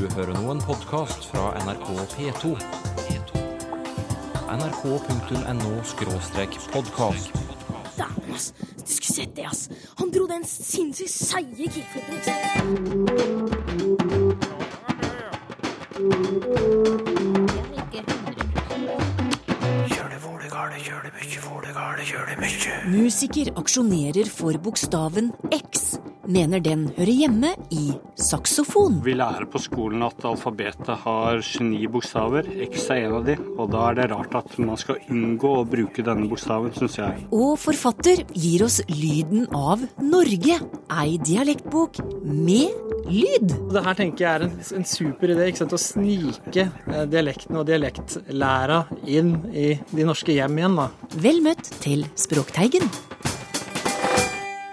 Du hører nå en podkast fra NRK P2. nrk.no-podkast. Dæven, ass. Du skulle sett det, ass. Han dro den sinnssykt seige kickflipen. ikke sant? Musiker aksjonerer for bokstaven X, mener den hører hjemme i saksofon. Vi lærer på skolen at alfabetet har 29 bokstaver. X er en av de, og da er det rart at man skal unngå å bruke denne bokstaven, syns jeg. Og forfatter gir oss lyden av Norge, ei dialektbok med lyd. Det her tenker jeg er en, en super idé. Ikke sant? Å snike dialektene dialekten og dialektlæra inn i de norske hjem igjen. da. Vel møtt til Språkteigen.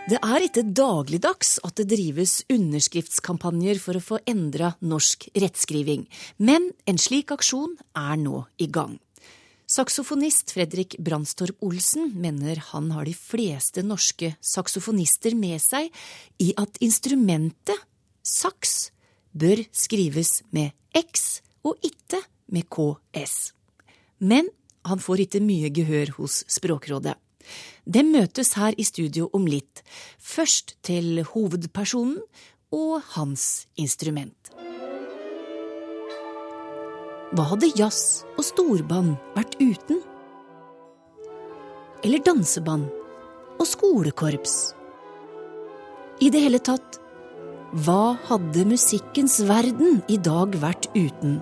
Det er ikke dagligdags at det drives underskriftskampanjer for å få endra norsk rettskriving, men en slik aksjon er nå i gang. Saksofonist Fredrik Brandstorp Olsen mener han har de fleste norske saksofonister med seg i at instrumentet saks bør skrives med X og ikke med KS. Men han får ikke mye gehør hos Språkrådet. De møtes her i studio om litt, først til hovedpersonen og hans instrument. Hva hadde jazz og storband vært uten? Eller danseband og skolekorps? I det hele tatt, hva hadde musikkens verden i dag vært uten?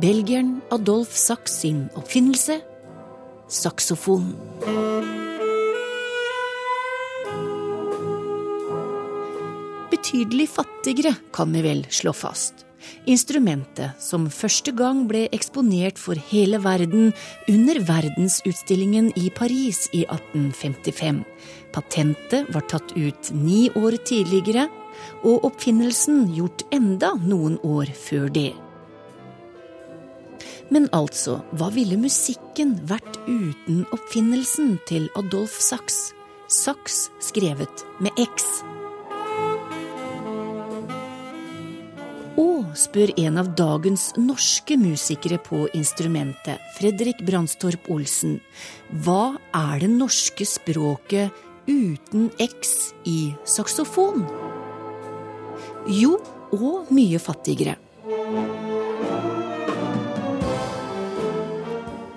Belgieren Adolf Sachs sin oppfinnelse saksofon. Betydelig fattigere, kan vi vel slå fast. Instrumentet som første gang ble eksponert for hele verden under verdensutstillingen i Paris i 1855. Patentet var tatt ut ni år tidligere, og oppfinnelsen gjort enda noen år før det. Men altså, hva ville musikken vært uten oppfinnelsen til Adolf Sachs? Sachs skrevet med X. Og, spør en av dagens norske musikere på instrumentet, Fredrik Brandstorp Olsen, hva er det norske språket uten X i saksofon? Jo, og mye fattigere.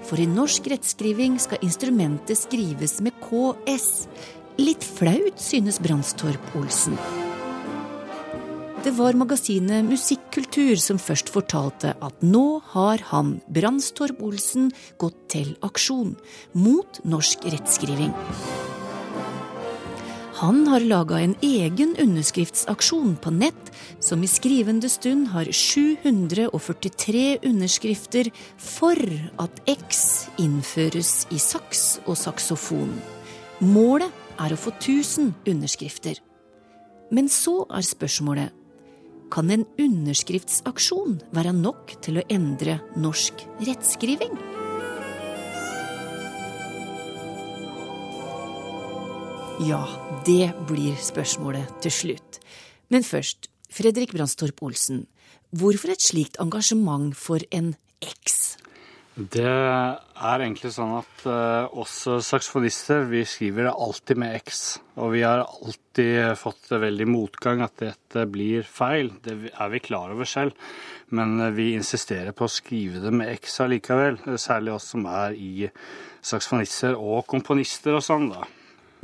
For i norsk rettskriving skal instrumentet skrives med KS. Litt flaut, synes Brandstorp Olsen. Det var magasinet Musikkultur som først fortalte at nå har han, Brandstorp Olsen, gått til aksjon mot norsk rettskriving. Han har laga en egen underskriftsaksjon på nett som i skrivende stund har 743 underskrifter for at X innføres i saks og saksofon. Målet er å få 1000 underskrifter. Men så er spørsmålet kan en underskriftsaksjon være nok til å endre norsk rettskriving? Ja, det blir spørsmålet til slutt. Men først, Fredrik Brandstorp Olsen, hvorfor et slikt engasjement for en X? Det er egentlig sånn at uh, oss saksofonister vi skriver det alltid med X. Og vi har alltid fått veldig motgang at dette blir feil. Det er vi klar over selv. Men uh, vi insisterer på å skrive det med X allikevel. Særlig oss som er i saksofonister og komponister og sånn, da.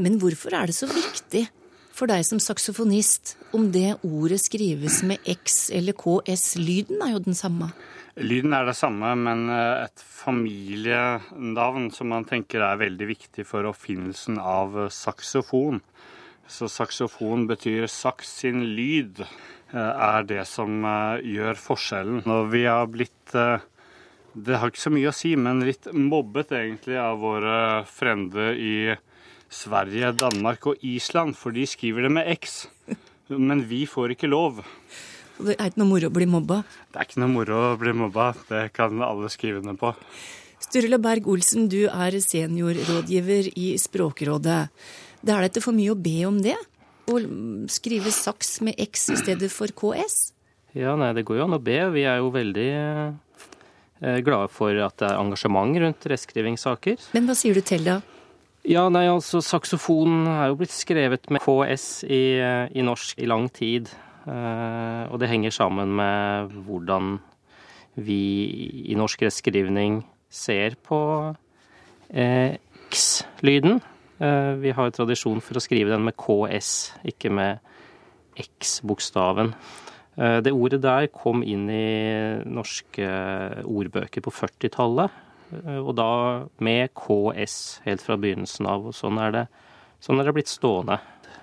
Men hvorfor er det så viktig for deg som saksofonist om det ordet skrives med X eller KS? Lyden er jo den samme. Lyden er det samme, men eh, et familienavn som man tenker er veldig viktig for oppfinnelsen av saksofon. Så saksofon betyr saks sin lyd, eh, er det som eh, gjør forskjellen. Når vi har blitt Det har ikke så mye å si, men litt mobbet egentlig av våre frender i Sverige, Danmark og Island, for de skriver det med X. Men vi får ikke lov. Det er ikke noe moro å bli mobba? Det er ikke noe moro å bli mobba. Det kan alle skrive under på. Sturle Berg Olsen, du er seniorrådgiver i Språkrådet. Det er det ikke for mye å be om det? Å skrive saks med X i stedet for KS? Ja, nei, det går jo an å be. Vi er jo veldig eh, glade for at det er engasjement rundt reskrivingssaker. Men hva sier du til da? Ja, nei, altså saksofon er jo blitt skrevet med KS i, i norsk i lang tid. Eh, og det henger sammen med hvordan vi i norsk rettskrivning ser på eh, X-lyden. Eh, vi har tradisjon for å skrive den med KS, ikke med X-bokstaven. Eh, det ordet der kom inn i norske ordbøker på 40-tallet, eh, og da med KS helt fra begynnelsen av. og Sånn er det, sånn er det blitt stående.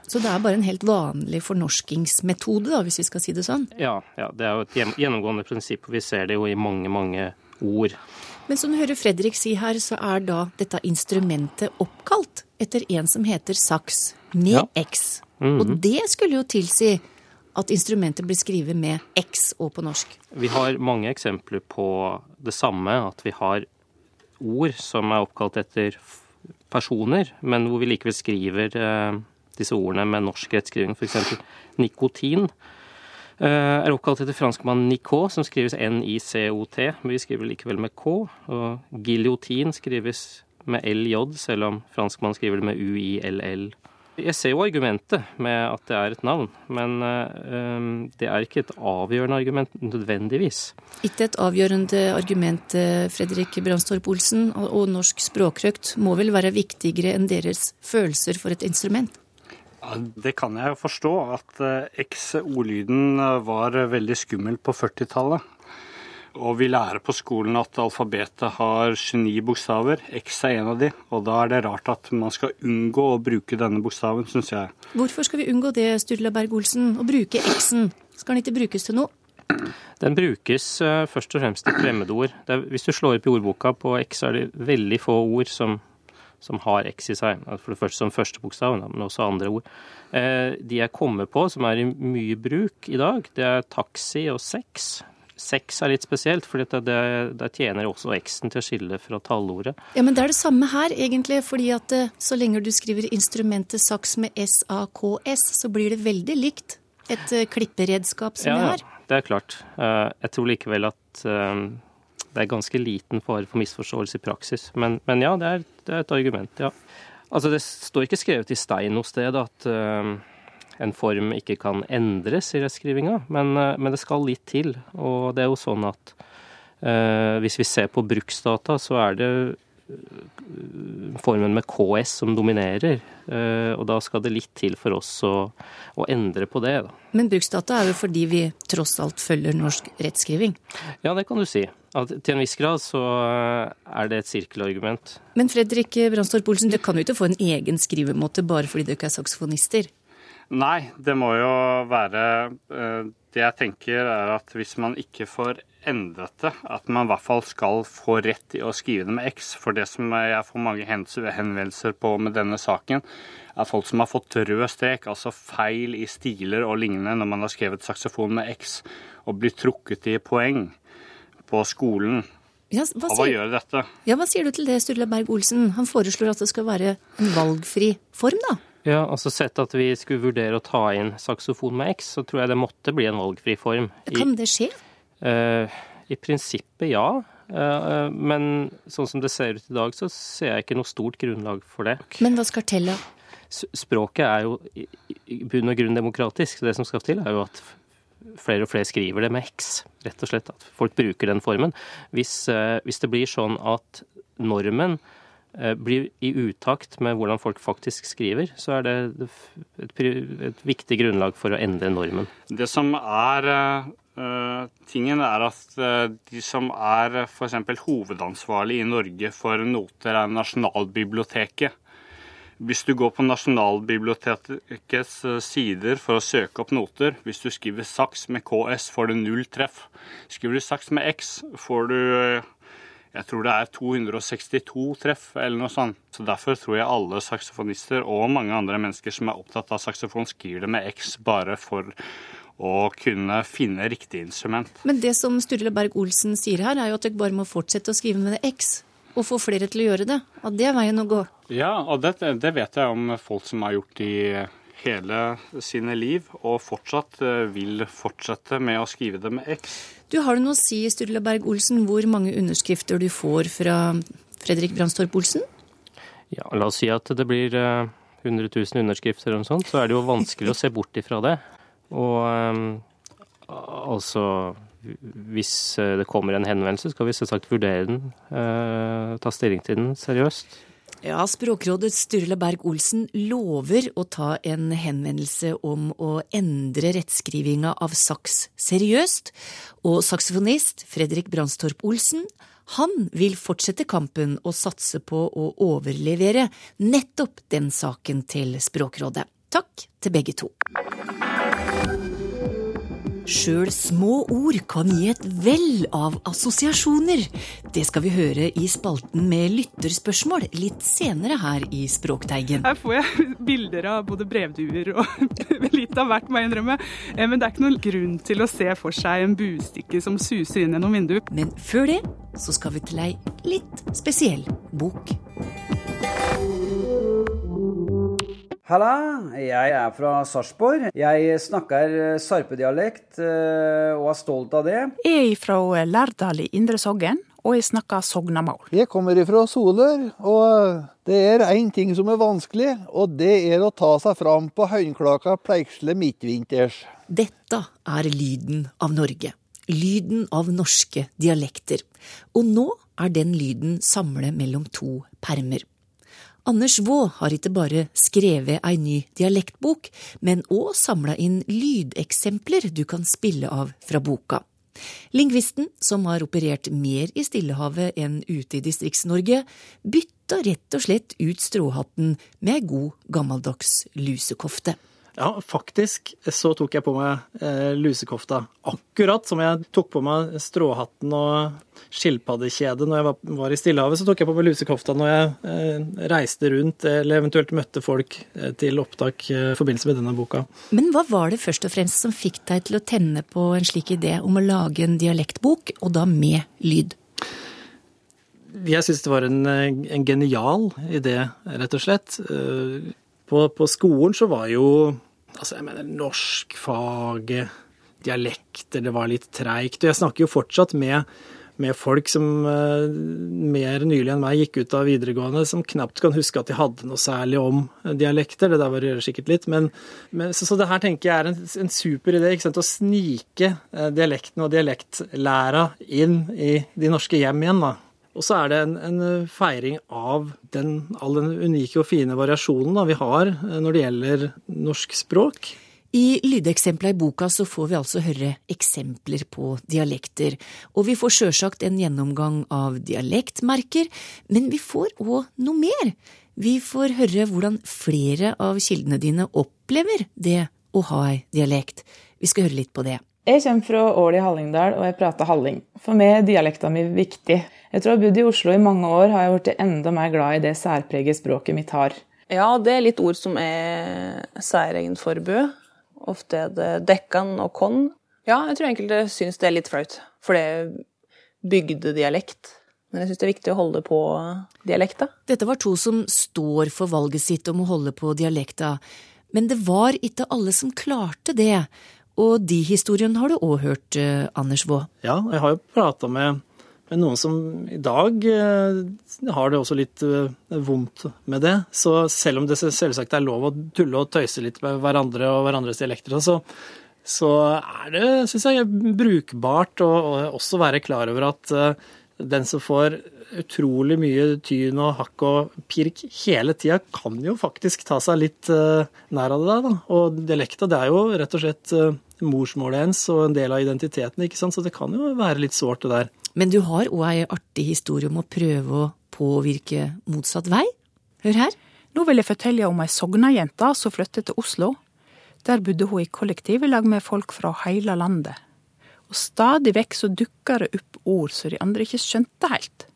Så det er bare en helt vanlig fornorskingsmetode, da, hvis vi skal si det sånn? Ja, ja det er jo et gjennomgående prinsipp, og vi ser det jo i mange, mange ord. Men som du hører Fredrik si her, så er da dette instrumentet oppkalt etter en som heter saks med Ja. X. Mhm. Og det skulle jo tilsi at instrumentet blir skrevet med X og på norsk. Vi har mange eksempler på det samme, at vi har ord som er oppkalt etter personer, men hvor vi likevel skriver eh, disse ordene med norsk rettskriving. F.eks. nikotin eh, er oppkalt etter franskmannen Nicot, som skrives N-I-C-O-T, men vi skriver likevel med K. Og giljotin skrives med LJ, selv om franskmannen skriver det med U-I-L-L. Jeg ser jo argumentet med at det er et navn, men eh, det er ikke et avgjørende argument nødvendigvis. Ikke et avgjørende argument, eh, Fredrik Brandstorp Olsen, og, og norsk språkrøkt må vel være viktigere enn deres følelser for et instrument? Ja, Det kan jeg jo forstå, at eh, X-ordlyden var veldig skummel på 40-tallet. Og vi lærer på skolen at alfabetet har 29 bokstaver. X er en av de, og da er det rart at man skal unngå å bruke denne bokstaven, syns jeg. Hvorfor skal vi unngå det, Sturla Berg Olsen, å bruke X-en? Skal den ikke brukes til noe? Den brukes eh, først og fremst til fremmedord. Det er, hvis du slår opp i ordboka på X, er det veldig få ord som, som har X i seg. For det første som første bokstav, men også andre ord. Eh, de jeg kommer på som er i mye bruk i dag, det er taxi og sex. Sex er litt spesielt, for det, det, der tjener også X-en til å skille fra tallordet. Ja, men det er det samme her, egentlig. fordi at eh, så lenge du skriver instrumentet saks med S-A-K-S, så blir det veldig likt et eh, klipperedskap som Ja, er. ja, det er klart. Eh, Jeg tror likevel at det er ganske liten fare for misforståelse i praksis. Men, men ja, det er, det er et argument, ja. Altså, det står ikke skrevet i stein noe sted at en form ikke kan endres i rettskrivinga, men, eh, men det skal litt til. Og det er jo sånn at eh, hvis vi ser på bruksdata, så er det eh, formen med KS som dominerer. eh, og da skal det litt til for oss å, å endre på det. da. Men bruksdata er jo fordi vi tross alt følger norsk rettskriving. Ja, det kan du si. At til en viss grad så er det et sirkelargument. Men Fredrik Brandstorp Olsen, dere kan jo ikke få en egen skrivemåte bare fordi dere er saksofonister. Nei, det må jo være eh, Det jeg tenker er at hvis man ikke får endret det, at man i hvert fall skal få rett i å skrive det med X. For det som jeg får mange henvendelser på med denne saken, er folk som har fått rød strek, altså feil i stiler og lignende når man har skrevet saksofon med X, og blir trukket i poeng på skolen. Ja, hva, sier, sier, gjøre dette. ja, hva sier du til det, Sturla Berg Olsen? Han foreslår at det skal være en valgfri form, da. Ja, altså Sett at vi skulle vurdere å ta inn saksofon med X, så tror jeg det måtte bli en valgfri form. Kan det skje? eh, i prinsippet ja, Uh, men sånn som det ser ut i dag, så ser jeg ikke noe stort grunnlag for det. Men hva skal til, da? Språket er jo i i bunn og grunn demokratisk. Det som skal til, er jo at flere og flere skriver det med X, rett og slett. At folk bruker den formen. Hvis, hvis det blir sånn at normen blir i utakt med hvordan folk faktisk skriver, så er det et, et viktig grunnlag for å endre normen. Det som er uh, tingen, er at eh, de som er f.eks. hovedansvarlig i Norge for noter, er Nasjonalbiblioteket. Hvis du går på Nasjonalbibliotekets eh, sider for å søke opp noter, hvis du skriver saks med KS, får du null treff. Skriver du saks med X, får du eh, jeg tror det er 262 treff, eller noe sånt. Så Derfor tror jeg alle saksofonister og mange andre mennesker som er opptatt av saksofon, skriver det med X bare for å kunne finne riktig instrument. Men det som Sturle Berg Olsen sier her, er jo at dere bare må fortsette å skrive med det X. Og få flere til å gjøre det. Og det er veien å gå. Ja, og det, det vet jeg om folk som har gjort i hele sine liv, og fortsatt eh, vil fortsette med å skrive det med X. Du Har du noe å si, Sturla Berg Olsen, hvor mange underskrifter du får fra Fredrik Brandstorp Olsen? Ja, la oss si at det blir 100 000 underskrifter eller noe sånt, så er det jo vanskelig å se bort ifra det. Og um, altså Hvis det kommer en henvendelse, skal vi selvsagt vurdere den. Uh, ta stilling til den seriøst. Ja, Språkrådets Sturla Berg Olsen lover å ta en henvendelse om å endre rettskrivinga av saks seriøst, og saksofonist Fredrik Brandstorp Olsen han vil fortsette kampen og satse på å overlevere nettopp den saken til Språkrådet. Takk til begge to. Sjøl små ord kan gi et vell av assosiasjoner. Det skal vi høre i spalten med lytterspørsmål litt senere her i Språkteigen. Her får jeg bilder av både brevduer og litt av hvert, må jeg innrømme. Eh, men det er ikke noen grunn til å se for seg en bustikke som suser inn gjennom vinduet. Men før det så skal vi til ei litt spesiell bok. Halla, jeg er fra Sarpsborg. Jeg snakker sarpedialekt eh, og er stolt av det. Jeg er fra Lærdal i Indre Sogn, og jeg snakker sognamål. Jeg kommer fra Soler, og det er én ting som er vanskelig, og det er å ta seg fram på høynklaka Pleiksle midtvinters. Dette er lyden av Norge. Lyden av norske dialekter. Og nå er den lyden samlet mellom to permer. Anders Vaa har ikke bare skrevet ei ny dialektbok, men òg samla inn lydeksempler du kan spille av fra boka. Lingvisten, som har operert mer i Stillehavet enn ute i Distrikts-Norge, bytta rett og slett ut stråhatten med ei god, gammeldags lusekofte. Ja, faktisk så tok jeg på meg eh, lusekofta akkurat som jeg tok på meg stråhatten og skilpaddekjedet når jeg var, var, i Stillehavet. Så tok jeg på meg lusekofta når jeg eh, reiste rundt eller eventuelt møtte folk eh, til opptak eh, i forbindelse med denne boka. Men hva var det først og fremst som fikk deg til å tenne på en slik idé om å lage en dialektbok, og da med lyd? Jeg syns det var en, en, genial idé, rett og slett. Eh, på, på skolen så var jo Altså, jeg mener norskfaget, dialekter, det var litt treigt. Og jeg snakker jo fortsatt med, med folk som uh, mer nylig enn meg gikk ut av videregående, som knapt kan huske at de hadde noe særlig om dialekter. Det der varierer sikkert litt. Men, men så, så, det her tenker jeg er en, en super idé. Å snike uh, dialekten og dialektlæra inn i de norske hjem igjen. da. Og så er det en, en feiring av den, all den unike og fine variasjonen da, vi har eh, når det gjelder norsk språk. I lydeksempla i boka så får vi altså høre eksempler på dialekter, og vi får sjølsagt en gjennomgang av dialektmerker, men vi får òg noe mer. Vi får høre hvordan flere av kildene dine opplever det å ha ei dialekt. Vi skal høre litt på det. Jeg kommer fra Ål i Hallingdal, og jeg prater halling. For meg er dialekta mi viktig. Etter å ha bodd i Oslo i mange år, har jeg blitt enda mer glad i det særpreget språket mitt har. Ja, det er litt ord som er særegent forbø. Ofte er det dekkan og kon. Ja, jeg tror enkelte syns det er litt flaut, for det er bygdedialekt. Men jeg syns det er viktig å holde på dialekta. Dette var to som står for valget sitt om å holde på dialekta. Men det var ikke alle som klarte det. Og de historiene har du òg hørt, eh, Anders Vaa? Ja, jeg har jo prata med men noen som i dag eh, har det også litt eh, vondt med det. Så selv om det selvsagt er lov å tulle og tøyse litt med hverandre og hverandres dialekter, så, så er det, syns jeg, brukbart å også være klar over at eh, den som får utrolig mye tyn og hakk og pirk hele tida, kan jo faktisk ta seg litt nær av det der. Da. Og dialekta, det er jo rett og slett morsmålet ens og en del av identiteten, ikke sant. Så det kan jo være litt sårt, det der. Men du har òg ei artig historie om å prøve å påvirke motsatt vei. Hør her. Nå vil jeg fortelle om ei sognajente som flyttet til Oslo. Der bodde hun i kollektiv i lag med folk fra hele landet. Og stadig vekk så dukka det opp ord som de andre ikke skjønte helt.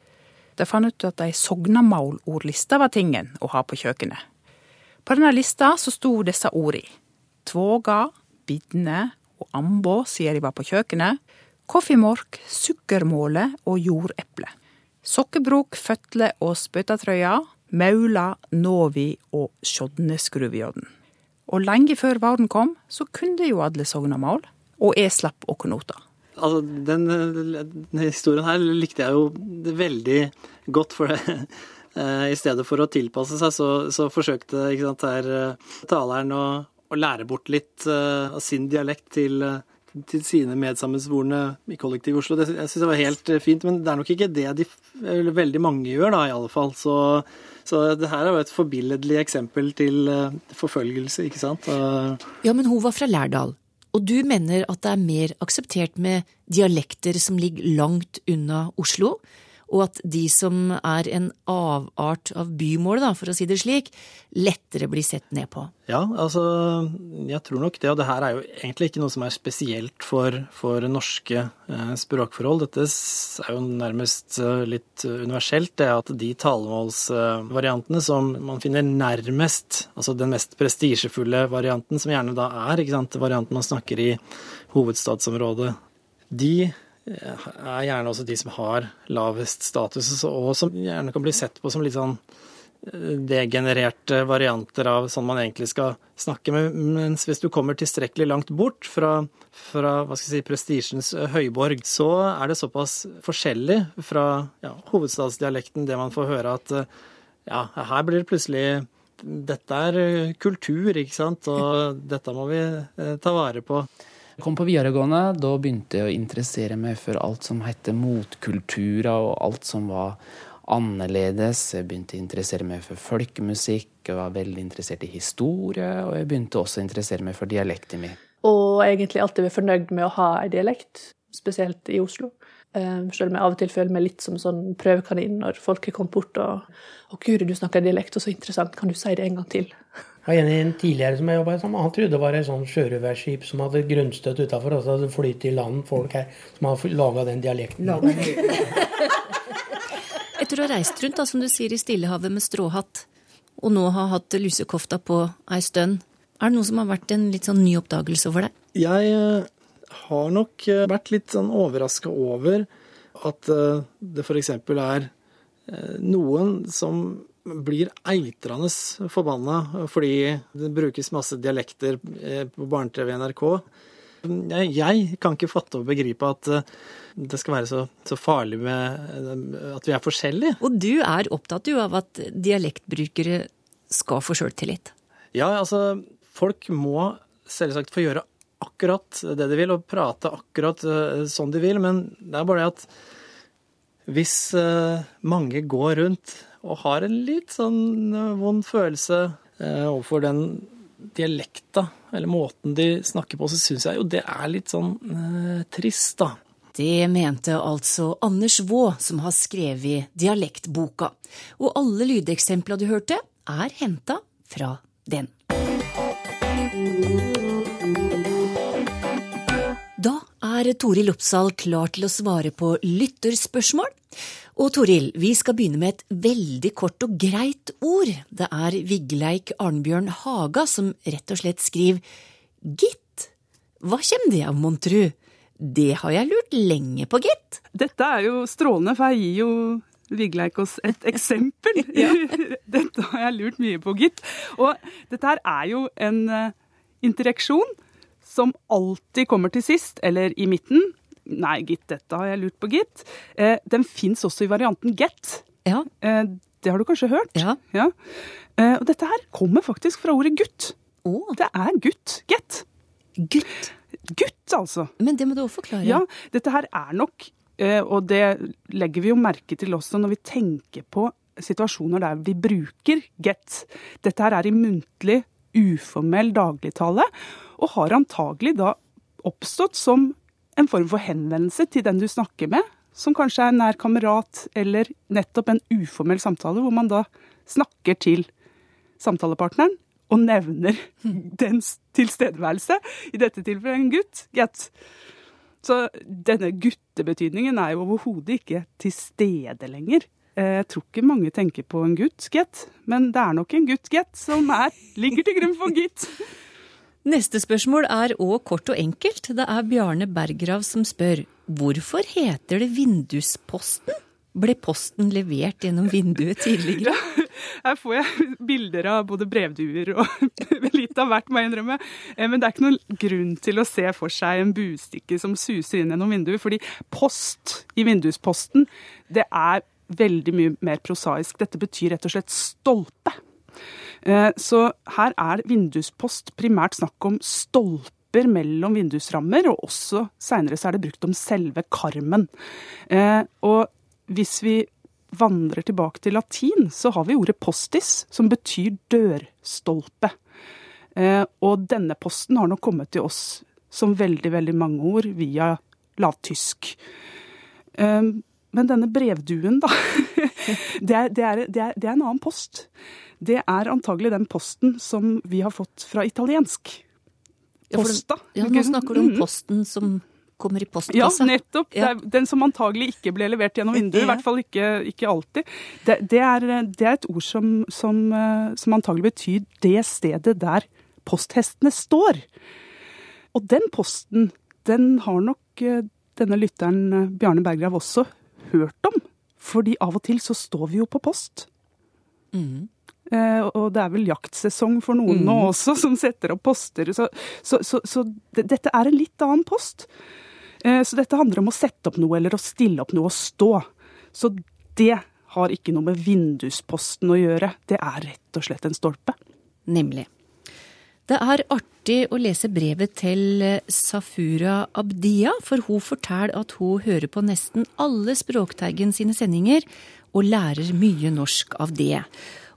De fant ut at ei sognamålordliste var tingen å ha på kjøkkenet. På denne lista så sto disse ordene. Tvåga, bidne og ambå sier de var på kjøkkenet. Koffimork, sukkermåle og jordeple. Sokkebrok, føtle og spøtatrøya, maula, novi og skodneskruvjodden. Og lenge før våren kom, så kunne jo alle sognamål, og jeg slapp åkernota. Altså, den, den historien her likte jeg jo veldig godt, for det. Eh, I stedet for å tilpasse seg, så, så forsøkte sant, her, eh, taleren å, å, lære bort litt uh, av sin dialekt til, til sine medsammensvorne i kollektiv Oslo. Det, jeg syns det var helt fint, men det er nok ikke det de, veldig mange gjør, da, i alle fall. Så, så det her er jo et forbilledlig eksempel til uh, forfølgelse, ikke sant. Ja, men hun var fra Lærdal. Og du mener at det er mer akseptert med dialekter som ligger langt unna Oslo, og at de som er en avart av bymål, da, for å si det slik, lettere blir sett ned på? Ja, altså jeg tror nok det. Og det her er jo egentlig ikke noe som er spesielt for, for norske eh, språkforhold. Dette er jo nærmest eh, litt universelt, det at de talemålsvariantene som man finner nærmest, altså den mest prestisjefulle varianten, som gjerne da er ikke sant, varianten man snakker i hovedstadsområdet, de er gjerne også de som har lavest status, og som gjerne kan bli sett på som litt sånn eh, degenererte varianter av sånn man egentlig skal snakke med. Mens hvis du kommer tilstrekkelig langt bort fra, fra hva skal jeg si, prestisjens høyborg, så er det såpass forskjellig fra ja, hovedstadsdialekten det man får høre at ja, her blir det plutselig Dette er kultur, ikke sant, og dette må vi eh, ta vare på. Kom på videregående. Da begynte jeg å interessere meg for alt som heter motkulturer, og alt som var annerledes. Jeg begynte å interessere meg for folkemusikk, jeg var veldig interessert i historie, og jeg begynte også å interessere meg for dialekten min. Og egentlig alltid vært fornøyd med å ha en dialekt, spesielt i Oslo. Um, selv om jeg av og til føler meg litt som sånn prøvekanin når folk har kommet bort og 'Å, Guri, du snakker dialekt, og så interessant, kan du si det en gang til?' Jeg har en tidligere som jeg jobba sammen. Han trodde det var et sånn sjørøverskip som hadde grunnstøtt utafor, og så hadde flyttet i land folk her som hadde laga den dialekten. Etter å ha reist rundt, da, som du sier, i Stillehavet med stråhatt, og nå har hatt lusekofta på ei stund, er det noe som har vært en litt sånn ny oppdagelse for deg? Jeg eh, har nok eh, vært litt sånn overraska over at eh, det f.eks. er noen som blir eitrende forbanna fordi det brukes masse dialekter eh, på barne-TV NRK. Jeg, kan ikke fatte og begripe at eh, det skal være så, så, farlig med eh, at vi er forskjellige. Og du er opptatt jo av at dialektbrukere skal få sjøltillit? Ja, altså folk må selvsagt få gjøre akkurat det de vil, og prate akkurat sånn de vil, men det er bare det at hvis mange går rundt og har en litt sånn eh, vond følelse eh, overfor den dialekta, eller måten de snakker på, så syns jeg jo det er litt sånn eh, trist, da. Det mente altså Anders Vaa, som har skrevet Dialektboka. Og alle lydeksempla du hørte, er henta fra den. Da er Toril Oppsal klar til å svare på lytterspørsmål. Og Toril, vi skal begynne med et veldig kort og greit ord. Det er Vigleik Arnbjørn Haga som rett og slett skriver gitt. Hva kommer det av, mon tru? Det har jeg lurt lenge på, gitt. Dette er jo strålende, for jeg gir jo Vigleik oss et eksempel. dette har jeg lurt mye på, gitt. Og dette her er jo en uh, interaksjon som alltid kommer til sist, eller i midten, Nei, gitt, dette har jeg lurt på, gitt. Eh, den fins også i varianten get. Ja. Eh, det har du kanskje hørt? Ja. ja. Eh, og dette her kommer faktisk fra ordet gutt. Oh. Det er gutt. Get. Gutt? Gutt, altså. Men det må du også forklare. Ja, dette her er nok, eh, og det legger vi jo merke til også når vi tenker på situasjoner der vi bruker get. Dette her er i muntlig, uformell dagligtale, og har antagelig da oppstått som en form for henvendelse til den du snakker med, som kanskje er en nær kamerat, eller nettopp en uformell samtale, hvor man da snakker til samtalepartneren og nevner dens tilstedeværelse. I dette tilfellet en gutt. Get. Så denne guttebetydningen er jo overhodet ikke til stede lenger. Eh, jeg tror ikke mange tenker på en gutt, get, men det er nok en gutt, get, som er, ligger til grunn for gitt. Neste spørsmål er òg kort og enkelt. Det er Bjarne Bergrav som spør hvorfor heter det Vindusposten? Ble posten levert gjennom vinduet tidligere? Her får jeg bilder av både brevduer og litt av hvert, må jeg innrømme. Eh, Men det er ikke noen grunn til å se for seg en bustikke som suser inn gjennom vinduet, fordi post i vindusposten, det er veldig mye mer prosaisk. Dette betyr rett og slett stolpe. Eh, Så her er vinduspost primært snakk om stolper mellom vindusrammer, og også seinere så er det brukt om selve karmen. Eh, Og hvis vi vandrer tilbake til latin, så har vi ordet postis, som betyr dørstolpe. Eh, Og denne posten har nok kommet til oss som veldig, veldig mange ord via lavtysk. Eh, Men denne brevduen, da, det er, det, er, det, er, det er en annen post. Det er antagelig den posten som vi har fått fra italiensk. Ja, for- Ja, nå snakker du om Mhm. posten som kommer i Ja, postkassa. nettopp. Det er den som antagelig ikke ble levert gjennom vinduet. I hvert fall ikke, ikke alltid. Det, det, er, det er et ord som, som, eh, som antagelig betyr det stedet der posthestene står. Og den posten, den har nok eh, denne lytteren eh, Bjarne Berggrav også hørt om. Fordi av og til så står vi jo på post. Mm. Eh, og det er vel jaktsesong for noen Mm. nå også, som setter opp poster. Så, så, så, så det, dette er en litt annen post. Eh, så dette handler om å sette opp noe, eller å stille opp noe og stå. Så det har ikke noe med vindusposten å gjøre. Det er rett og slett en stolpe. Nemlig. Det er artig å lese brevet til eh, Safura Abdia, for hun forteller at hun hører på nesten alle Språkteigen sine sendinger, og lærer mye norsk av det.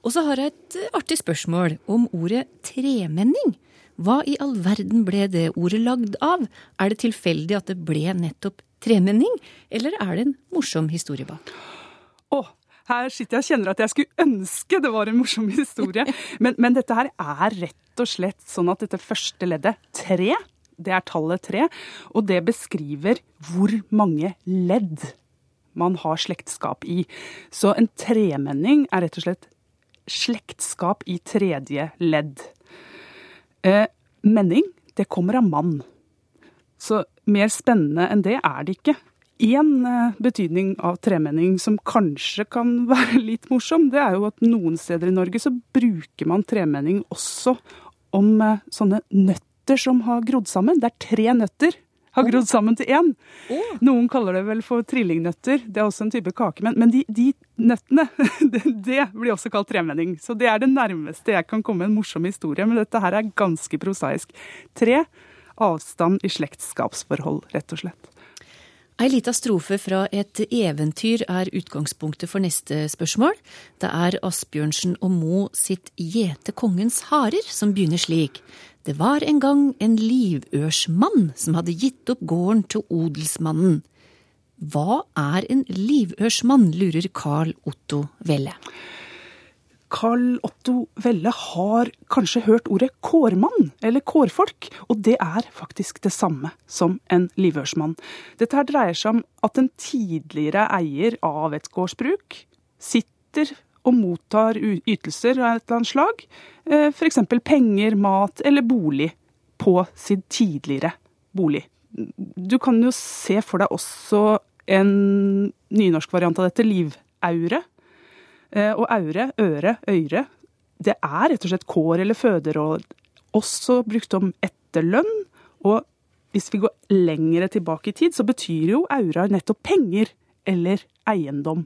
Og så har jeg et eh, artig spørsmål om ordet tremenning. Hva i all verden ble det ordet lagd av? Er det tilfeldig at det ble nettopp tremenning, eller er det en morsom historie bak? Oh. her sitter jeg og kjenner at jeg skulle ønske det var en morsom historie. Men, men dette her er rett og slett sånn at dette første leddet, tre, det er tallet tre, og det beskriver hvor mange ledd man har slektskap i. Så en tremenning er rett og slett slektskap i tredje ledd. Eh, menning, det kommer av mann. Så mer spennende enn det er det ikke. Én eh, betydning av tremenning som kanskje kan være litt morsom, det er jo at noen steder i Norge så bruker man tremenning også om eh, sånne nøtter som har grodd sammen. Det er tre nøtter har grodd sammen til én. Noen kaller det vel for trillingnøtter. Det er også en type kake. Men, men de, de nøttene, det, det blir også kalt tremenning. Så det er det nærmeste jeg kan komme en morsom historie. Men dette her er ganske prosaisk. Tre avstand i slektskapsforhold, rett og slett. Ei lita strofe fra et eventyr er utgangspunktet for neste spørsmål. Det er Asbjørnsen og Mo sitt Gjete kongens harer som begynner slik. Det var en gang en livørsmann som hadde gitt opp gården til odelsmannen. Hva er en livørsmann, lurer Carl Otto Velle. Carl Otto Velle har kanskje hørt ordet kårmann, eller kårfolk, og det er faktisk det samme som en livørsmann. Dette her dreier seg om at en tidligere eier av et gårdsbruk sitter og mottar ytelser av et eller annet slag, f.eks. penger, mat eller bolig, på sin tidligere bolig. Du kan jo se for deg også en nynorsk variant av dette, livaure. Og aure, øre, øyre, det er rett og slett kår eller føderåd. Også brukt om etterlønn. Og hvis vi går lengre tilbake i tid, så betyr jo aura nettopp penger eller eiendom.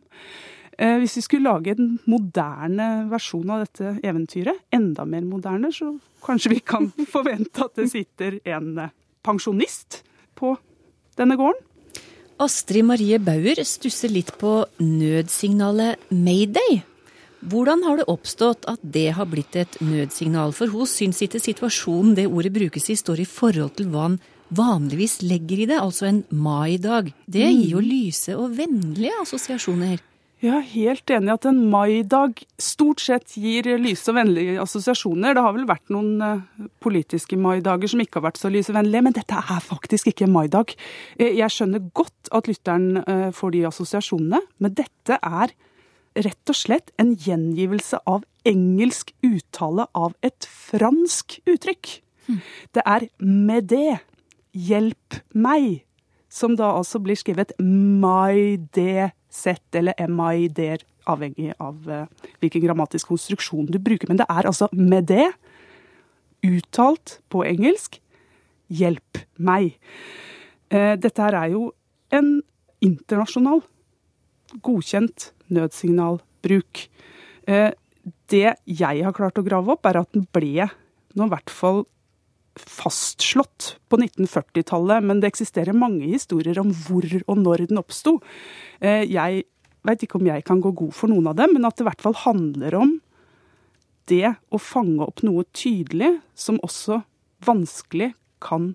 Hvis vi skulle lage en moderne versjon av dette eventyret, enda mer moderne, så kanskje vi kan forvente at det sitter en pensjonist på denne gården. Astrid Marie Bauer stusser litt på nødsignalet mayday. Hvordan har det oppstått at det har blitt et nødsignal? For hun syns ikke situasjonen det ordet brukes i, står i forhold til hva han vanligvis legger i det, altså en maidag. Det gir jo lyse og vennlige assosiasjoner. Jeg er helt enig i at en maidag stort sett gir lyse og vennlige assosiasjoner. Det har vel vært noen eh, politiske maidager som ikke har vært så lysevennlige, men dette er faktisk ikke en maidag. Eh, Jeg skjønner godt at lytteren eh, får de assosiasjonene, men dette er rett og slett en gjengivelse av engelsk uttale av et fransk uttrykk. Det er med det, hjelp meg, som da altså blir skrevet my det Z eller MID, avhengig av eh, hvilken grammatisk konstruksjon du bruker. Men det er altså med det, uttalt på engelsk, hjelp meg. Eh, dette her er jo en internasjonal godkjent nødsignalbruk. Eh, det jeg har klart å grave opp, er at den ble nå i hvert fall fastslått på 1940-tallet, men det eksisterer mange historier om hvor og når den oppsto. Eh, jeg veit ikke om jeg kan gå god for noen av dem, men at det i hvert fall handler om det å fange opp noe tydelig som også vanskelig kan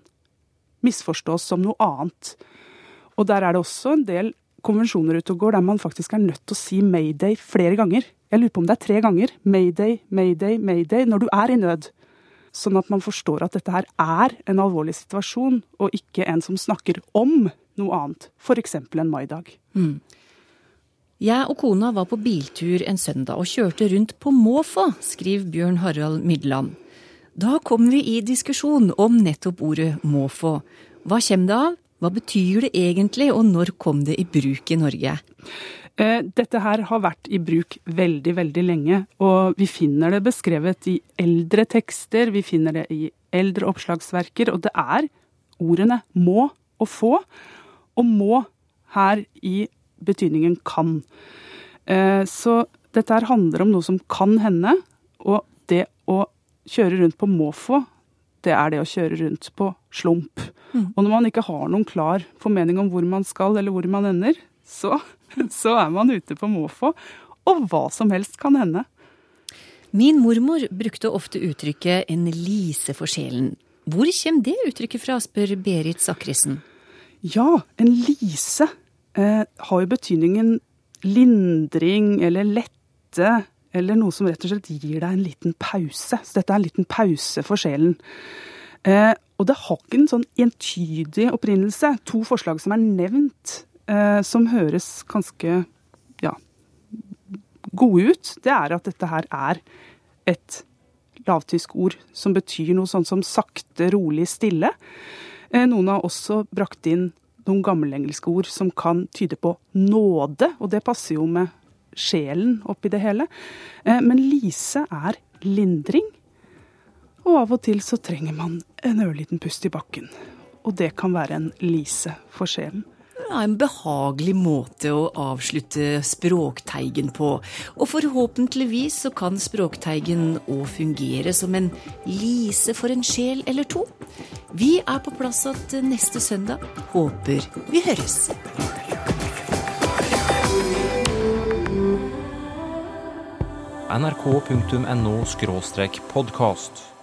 misforstås som noe annet. Og der er det også en del konvensjoner ute og går der man faktisk er nødt til å si mayday flere ganger. Jeg lurer på om det er tre ganger. Mayday, mayday, mayday når du er i nød. Sånn at man forstår at dette her er en alvorlig situasjon, og ikke en som snakker om noe annet. F.eks. en maidag. Mm. Jeg og kona var på biltur en søndag og kjørte rundt på måfå, skriver Bjørn Harald Middeland. Da kom vi i diskusjon om nettopp ordet måfå. Hva kommer det av? Hva betyr det egentlig, og når kom det i bruk i Norge? Eh, dette her har vært i bruk veldig, veldig lenge, og vi finner det beskrevet i eldre tekster, vi finner det i eldre oppslagsverker, og det er ordene må og få, og må her i betydningen kan. Eh, så dette her handler om noe som kan hende, og det å kjøre rundt på måfå, det er det å kjøre rundt på slump. Mm. Og når man ikke har noen klar formening om hvor man skal eller hvor man ender, så så er man ute på måfå. Og hva som helst kan hende. Min mormor brukte ofte uttrykket 'en lise for sjelen'. Hvor kommer det uttrykket fra, spør Berit Sakrisen. Ja, en lise eh, har jo betydningen lindring eller lette, eller noe som rett og slett gir deg en liten pause. Så dette er en liten pause for sjelen. Eh, og det har ikke en sånn entydig opprinnelse. To forslag som er nevnt som høres ganske ja, gode ut, det er at dette her er et lavtysk ord som betyr noe sånn som sakte, rolig, stille. Eh, noen har også brakt inn noen gammelengelske ord som kan tyde på nåde, og det passer jo med sjelen oppi det hele. Eh, men Lise er lindring, og av og til så trenger man en ørliten pust i bakken. Og det kan være en lise for sjelen ja, en behagelig måte å avslutte Språkteigen på. Og forhåpentligvis så kan Språkteigen òg fungere som en lise for en sjel eller to. Vi er på plass igjen neste søndag. Håper vi høres. nrk.no podkast.